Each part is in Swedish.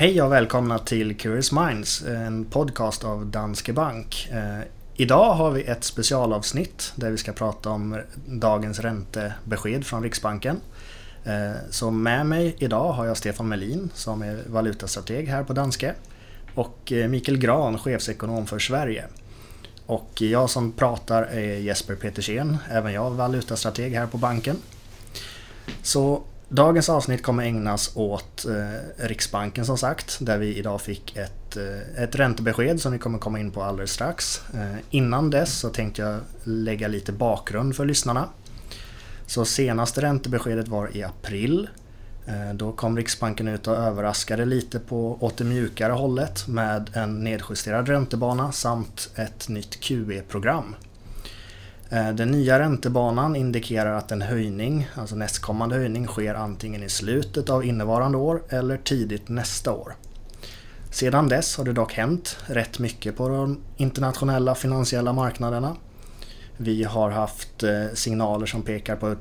Hej och välkomna till Curious Minds, en podcast av Danske Bank. Eh, idag har vi ett specialavsnitt där vi ska prata om dagens räntebesked från Riksbanken. Eh, så med mig idag har jag Stefan Melin som är valutastrateg här på Danske och eh, Mikael Gran, chefsekonom för Sverige. Och jag som pratar är Jesper Petersen, även jag valutastrateg här på banken. Så Dagens avsnitt kommer ägnas åt eh, Riksbanken som sagt, där vi idag fick ett, eh, ett räntebesked som vi kommer komma in på alldeles strax. Eh, innan dess så tänkte jag lägga lite bakgrund för lyssnarna. Så senaste räntebeskedet var i april. Eh, då kom Riksbanken ut och överraskade lite på åt det mjukare hållet med en nedjusterad räntebana samt ett nytt QE-program. Eh, den nya räntebanan indikerar att en höjning, alltså nästkommande höjning, sker antingen i slutet av innevarande år eller tidigt nästa år. Sedan dess har det dock hänt rätt mycket på de internationella finansiella marknaderna. Vi har haft eh, signaler som pekar på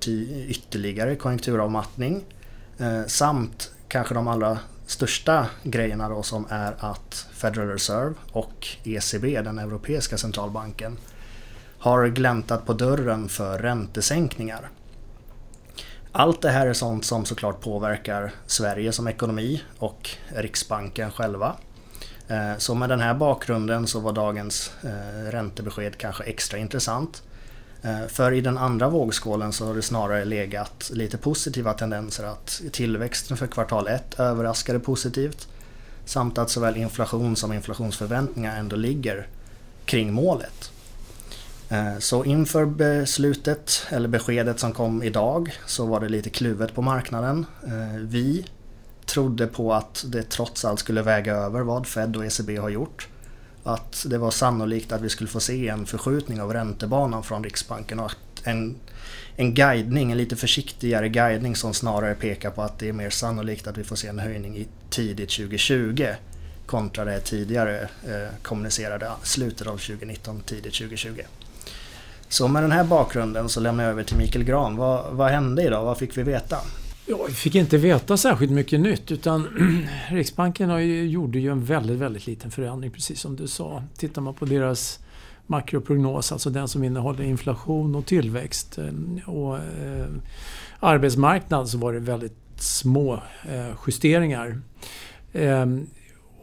ytterligare konjunkturavmattning eh, samt kanske de allra största grejerna då som är att Federal Reserve och ECB, den europeiska centralbanken, har gläntat på dörren för räntesänkningar. Allt det här är sånt som såklart påverkar Sverige som ekonomi och Riksbanken själva. Eh, så med den här bakgrunden så var dagens eh, räntebesked kanske extra intressant. Eh, för i den andra vågskålen så har det snarare legat lite positiva tendenser att tillväxten för kvartal 1 överraskade positivt samt att såväl inflation som inflationsförväntningar ändå ligger kring målet. Eh, så inför beslutet, eller beskedet som kom idag, så var det lite kluvet på marknaden. Eh, vi trodde på att det trots allt skulle väga över vad Fed och ECB har gjort. Att det var sannolikt att vi skulle få se en förskjutning av räntebanan från Riksbanken och en, en guidning, en lite försiktigare guidning som snarare pekar på att det är mer sannolikt att vi får se en höjning i tidigt 2020 kontra det tidigare eh, kommunicerade slutet av 2019, tidigt 2020. Så med den här bakgrunden så lämnar jag över till Mikael Gran. Vad, vad hände idag? Vad fick vi veta? Ja, vi fick inte veta särskilt mycket nytt utan Riksbanken har ju, gjorde ju en väldigt, väldigt liten förändring precis som du sa. Tittar man på deras makroprognos, alltså den som innehåller inflation och tillväxt eh, och eh, arbetsmarknad så var det väldigt små eh, justeringar. Eh,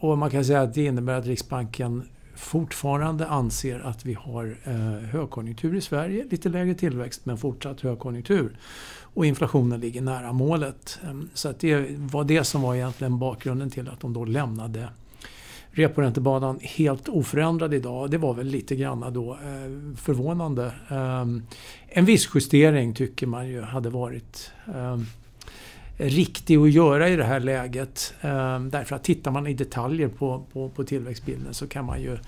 och man kan säga att det innebär att Riksbanken fortfarande anser att vi har eh, högkonjunktur i Sverige, lite lägre tillväxt men fortsatt högkonjunktur. Och inflationen ligger nära målet. Ehm, så att det var det som var egentligen bakgrunden till att de då lämnade reporäntebanan helt oförändrad idag. Det var väl lite grann då eh, förvånande. Eh, en viss justering tycker man ju hade varit ehm, riktig att göra i det här läget. Ehm, därför att tittar man i detaljer på, på, på tillväxtbilden så kan man ju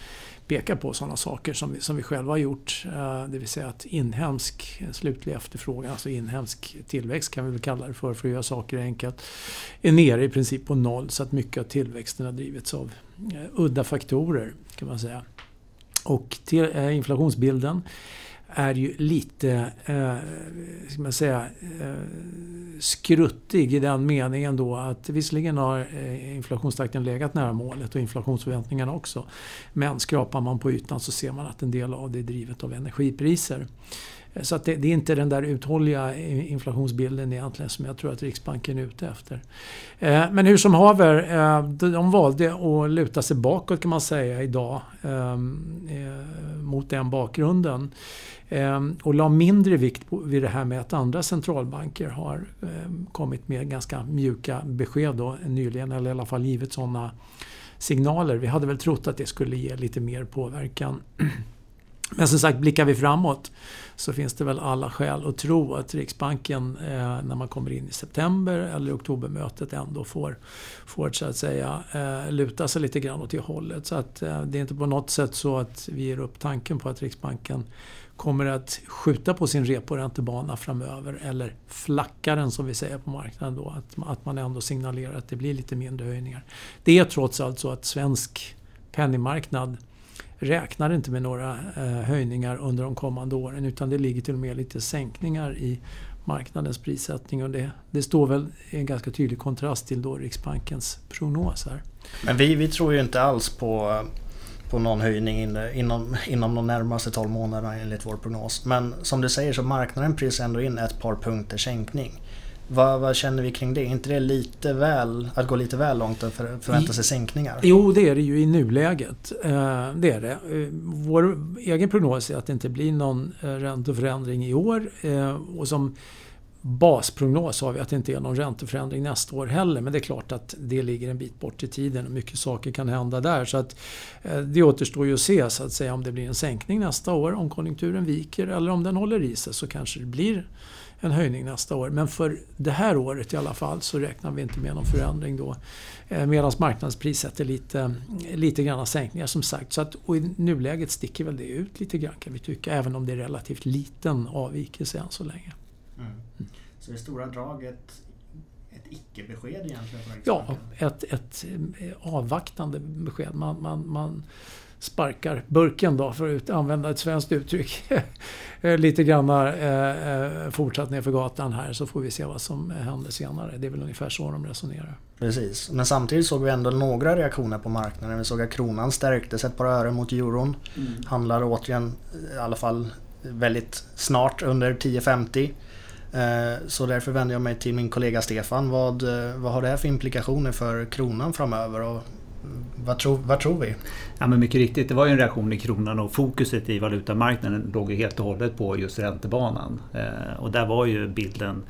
peka på sådana saker som vi, som vi själva har gjort. Ehm, det vill säga att inhemsk slutlig efterfrågan, alltså inhemsk tillväxt kan vi väl kalla det för, för att göra saker enkelt, är nere i princip på noll. Så att mycket av tillväxten har drivits av eh, udda faktorer kan man säga. Och till, eh, inflationsbilden är ju lite, eh, ska man säga, eh, skruttig i den meningen då att visserligen har eh, inflationstakten legat nära målet och inflationsförväntningarna också. Men skrapar man på ytan så ser man att en del av det är drivet av energipriser. Eh, så att det, det, är inte den där uthålliga inflationsbilden egentligen som jag tror att Riksbanken är ute efter. Eh, men hur som haver, eh, de valde att luta sig bakåt kan man säga idag ehm, eh, mot den bakgrunden. Ehm, och la mindre vikt vid det här med att andra centralbanker har ehm, kommit med ganska mjuka besked då, nyligen, eller i alla fall givit sådana signaler. Vi hade väl trott att det skulle ge lite mer påverkan. Men som sagt, blickar vi framåt så finns det väl alla skäl att tro att Riksbanken eh, när man kommer in i september eller oktobermötet ändå får, får så att säga eh, luta sig lite grann åt det hållet. Så att eh, det är inte på något sätt så att vi ger upp tanken på att Riksbanken kommer att skjuta på sin reporäntebana framöver eller flacka den som vi säger på marknaden då. Att, att man ändå signalerar att det blir lite mindre höjningar. Det är trots allt så att svensk penningmarknad räknar inte med några eh, höjningar under de kommande åren utan det ligger till och med lite sänkningar i marknadens prissättning och det, det står väl i en ganska tydlig kontrast till då Riksbankens prognoser. Men vi, vi tror ju inte alls på, på någon höjning inom, inom de närmaste 12 månaderna enligt vår prognos. Men som du säger så marknaden prisar ändå in ett par punkter sänkning. Vad, vad, känner vi kring det? Är inte det lite väl, att gå lite väl långt och för, förvänta sig sänkningar? Jo, det är det ju i nuläget. Eh, det är det. Eh, vår egen prognos är att det inte blir någon eh, ränteförändring i år. Och som basprognos har vi att det inte är någon ränteförändring nästa år heller. Men det är klart att det ligger en bit bort i tiden och mycket saker kan hända där. Så att eh, det återstår ju att se så att säga om det blir en sänkning nästa år, om konjunkturen viker eller om den håller i sig så kanske det blir en höjning nästa år. Men för det här året i alla fall så räknar vi inte med någon förändring då. Eh, Medan marknadspriset sätter lite, lite granna sänkningar som sagt. Så att, och I nuläget sticker väl det ut lite grann kan vi tycka. Även om det är relativt liten avvikelse än så länge. Mm. Så i stora drag ett, ett icke-besked egentligen? Ja, ett, ett avvaktande besked. Man, man, man sparkar burken då, för att använda ett svenskt uttryck. Lite grann eh, eh, fortsatt ner för gatan här så får vi se vad som händer senare. Det är väl ungefär så de resonerar. Precis, men samtidigt såg vi ändå några reaktioner på marknaden. Vi såg att kronan stärktes ett par öre mot euron. Mm. Handlar återigen i alla fall väldigt snart under 10.50. Eh, så därför vänder jag mig till min kollega Stefan. Vad, eh, vad har det här för implikationer för kronan framöver och vad tror, vad tror vi? Ja, men mycket riktigt, det var ju en reaktion i kronan och fokuset i valutamarknaden låg ju helt och hållet på just räntebanan. Eh, och där var ju bilden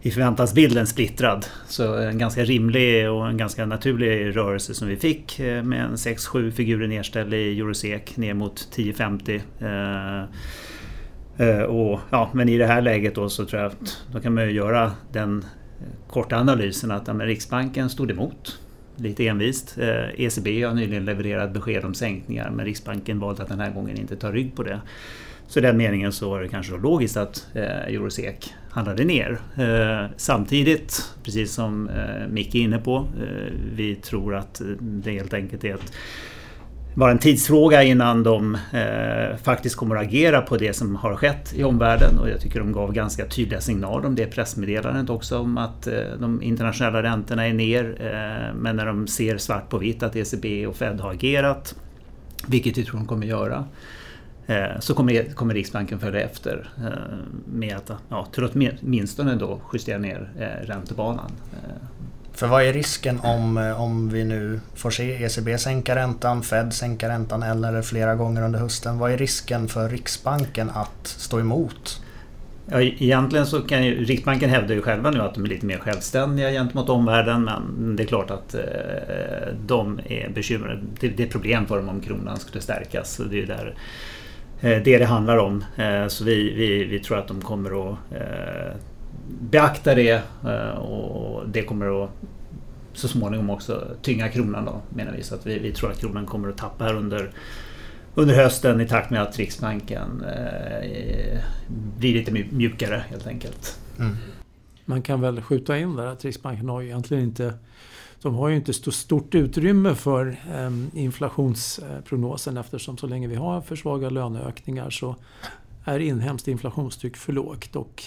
i förväntansbilden splittrad. Så en ganska rimlig och en ganska naturlig rörelse som vi fick med en 6-7 figurer nedställd i Eurosek ner mot 10,50. Eh, och, ja, men i det här läget då så tror jag att då kan man ju göra den korta analysen att ja, Riksbanken stod emot lite envist. ECB eh, ECB har nyligen levererat besked om sänkningar men Riksbanken valde att den här gången inte ta rygg på det. Så i den meningen så var det kanske logiskt att eh, Eurosek handlade ner. Eh, samtidigt, precis som eh, Micke är inne på, eh, vi tror att det helt enkelt är ett bara en tidsfråga innan de eh, faktiskt kommer att agera på det som har skett i omvärlden. Och jag tycker de gav ganska tydliga signaler om det pressmeddelandet också om att eh, de internationella räntorna är ner. Eh, men när de ser svart på vitt att ECB och Fed har agerat, vilket vi tror de kommer att göra, eh, så kommer, kommer Riksbanken följa efter eh, med att ja, till åtminstone då justera ner eh, räntebanan. Eh, för vad är risken om, eh, om vi nu får se ECB sänka räntan, Fed sänka räntan en eller flera gånger under hösten? Vad är risken för Riksbanken att stå emot? Ja, e-, egentligen så kan ju Riksbanken hävda ju själva nu att de är lite mer självständiga gentemot omvärlden men det är klart att eh, de är bekymrade. Det, det är problem för dem om kronan skulle stärkas. Så det är där eh, det det handlar om. Eh, så vi, vi, vi tror att de kommer att beakta det eh, och det kommer att så småningom också tynga kronan då menar vi. Så att vi, vi tror att kronan kommer att tappa här under, under hösten i takt med att Riksbanken eh, blir lite mjukare helt enkelt. Mm. Man kan väl skjuta in där att Riksbanken har ju egentligen inte de har ju inte så stort utrymme för eh, inflationsprognosen eftersom så länge vi har för svaga löneökningar så är inhemskt inflationstryck för lågt. Och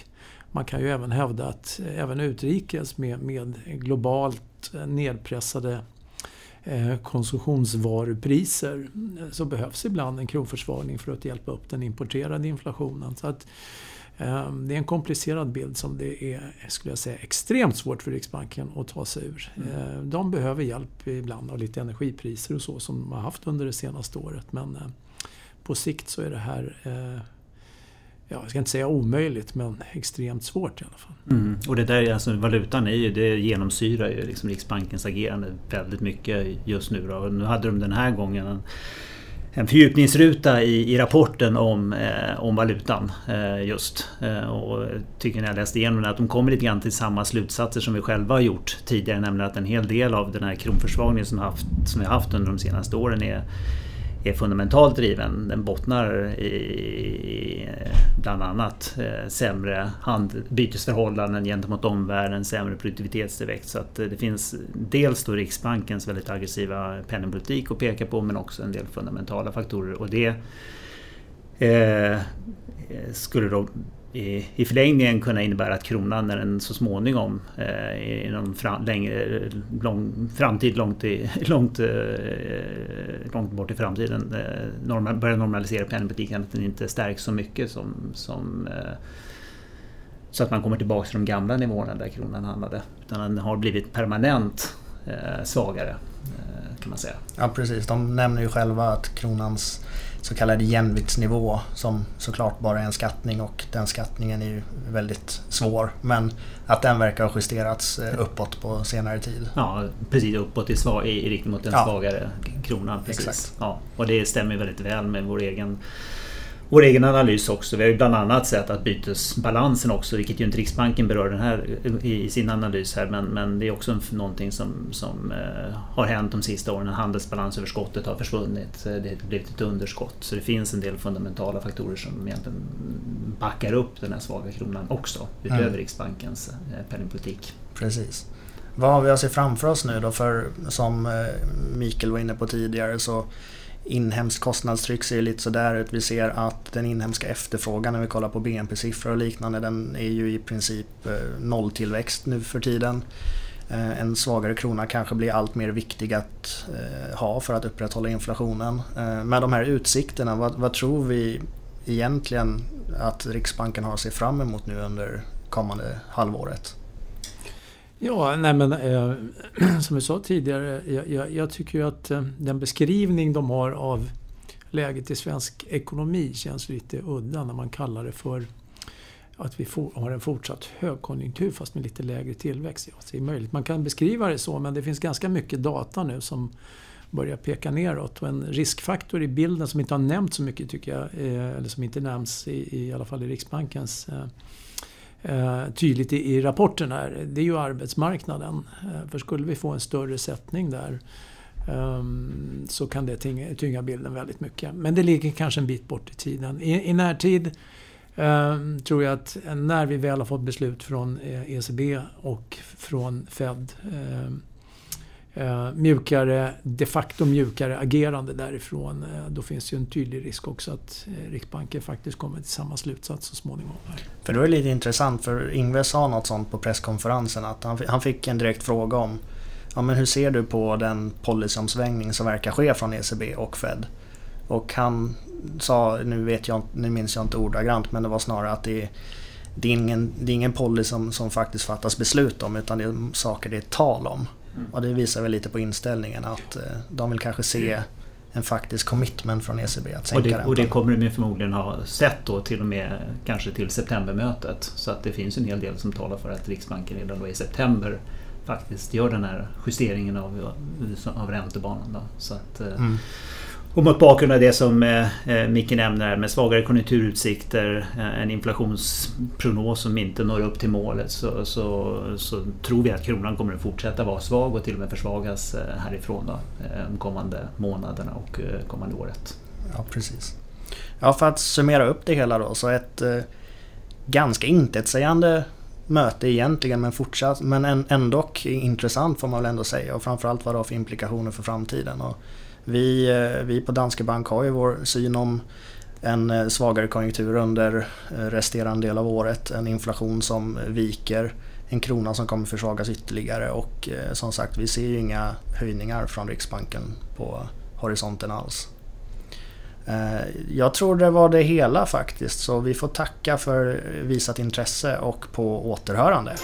man kan ju även hävda att även utrikes med, med globalt nedpressade eh, konsumtionsvarupriser så behövs ibland en kronförsvagning för att hjälpa upp den importerade inflationen. Så att, eh, det är en komplicerad bild som det är skulle jag säga, extremt svårt för Riksbanken att ta sig ur. Mm. Eh, de behöver hjälp ibland av lite energipriser och så som de har haft under det senaste året. Men på sikt så är det här ja, jag ska inte säga omöjligt, men extremt svårt i alla fall. Mm. Och det där, alltså valutan är ju, det genomsyrar ju liksom Riksbankens agerande väldigt mycket just nu. Då. Och nu hade de den här gången en, en fördjupningsruta i, i rapporten om, eh, om valutan eh, just. Eh, och jag tycker när jag läste igenom den att de kommer lite grann till samma slutsatser som vi själva har gjort tidigare. Nämligen att en hel del av den här kronförsvagningen som, haft, som vi har haft under de senaste åren är är fundamentalt driven. Den bottnar i bland annat eh, sämre bytesförhållanden gentemot omvärlden, sämre produktivitetstillväxt. Så att eh, det finns dels då Riksbankens väldigt aggressiva penningpolitik att peka på men också en del fundamentala faktorer. Och det eh, skulle då i, i förlängningen kunna innebära att kronan när den så småningom eh, i någon fram, längre, lång, framtid långt, i, långt, eh, långt bort i framtiden eh, normal, börjar normalisera penningpolitiken, att den inte stärks så mycket som, som eh, så att man kommer tillbaka till de gamla nivåerna där kronan handlade. Utan den har blivit permanent eh, svagare eh, kan man säga. Ja precis, de nämner ju själva att kronans så kallad jämviktsnivå som såklart bara är en skattning och den skattningen är ju väldigt svår. Men att den verkar ha justerats eh, uppåt på senare tid. Ja, precis uppåt i, svag, i riktning mot den ja. svagare kronan. Precis. Exakt. Ja, och det stämmer väldigt väl med vår egen vår egen analys också. Vi har ju bland annat sett att bytesbalansen också, vilket ju inte Riksbanken berör den här, i, sin analys här, men, men det är också någonting som, som eh, har hänt de sista åren. Handelsbalansöverskottet har försvunnit, det har blivit ett underskott. Så det finns en del fundamentala faktorer som egentligen backar upp den här svaga kronan också, utöver mm. Riksbankens eh, penningpolitik. Precis. Vad har vi att se framför oss nu då? För som eh, Mikael var inne på tidigare så inhemskt kostnadstryck ser lite sådär ut. Vi ser att den inhemska efterfrågan när vi kollar på BNP-siffror och liknande den är ju i princip eh, nolltillväxt nu för tiden. Eh, en svagare krona kanske blir allt mer viktig att eh, ha för att upprätthålla inflationen. Med de här utsikterna, vad, vad tror vi egentligen att Riksbanken har att se fram emot nu under kommande halvåret? Ja, nej men eh, som vi sa tidigare, jag, jag, jag tycker ju att eh, den beskrivning de har av läget i svensk ekonomi känns lite udda när man kallar det för att vi for, har en fortsatt högkonjunktur fast med lite lägre tillväxt. Ja, det är möjligt. Man kan beskriva det så men det finns ganska mycket data nu som börjar peka neråt. Och en riskfaktor i bilden som inte har nämnts så mycket tycker jag, eh, eller som inte nämns i, i alla fall i Riksbankens eh, Eh, tydligt i, i rapporten här, det är ju arbetsmarknaden. Eh, för skulle vi få en större sättning där ehm, så kan det tynga, bilden väldigt mycket. Men det ligger kanske en bit bort i tiden. I, i närtid ehm, tror jag att eh, när vi väl har fått beslut från ECB och från Fed ehm, eh, mjukare, de facto mjukare agerande därifrån. Eh, då finns ju en tydlig risk också att eh, Riksbanken faktiskt kommer till samma slutsats så småningom. För det var lite intressant för Ingves sa något sånt på presskonferensen att han, han fick en direkt fråga om ja, men hur ser du på den policyomsvängning som verkar ske från ECB och Fed? Och han sa, nu, vet jag, nu minns jag inte ordagrant, men det var snarare att det är, det är ingen, det är ingen policy som, som faktiskt fattas beslut om utan det är saker det är tal om. Mm. Och det visar väl lite på inställningen att eh, de vill kanske se en faktisk commitment från ECB att sänka och det, Och det kommer de förmodligen ha sett då till och med kanske till septembermötet. Så att det finns en hel del som talar för att Riksbanken redan då i september faktiskt gör den här justeringen av, av räntebanan. Då. Så att, eh, mm. Och mot bakgrund av det som eh, eh Micke nämner med svagare konjunkturutsikter, eh, en inflationsprognos som inte når upp till målet så, så, så, tror vi att kronan kommer att fortsätta vara svag och till och med försvagas eh, härifrån då, de kommande månaderna och kommande året. Ja, precis. Ja, för att summera upp det hela då, så ett eh, ganska intetsägande möte egentligen men fortsatt men ändå intressant får man väl ändå säga och framförallt vad det har för implikationer för framtiden. Och vi, eh, vi på Danske Bank har ju vår syn om en eh, svagare konjunktur under eh, resterande del av året, en inflation som viker, en krona som kommer försvagas ytterligare och som sagt vi ser ju inga höjningar från Riksbanken på horisonten alls. Jag tror det var det hela faktiskt så vi får tacka för visat intresse och på återhörande.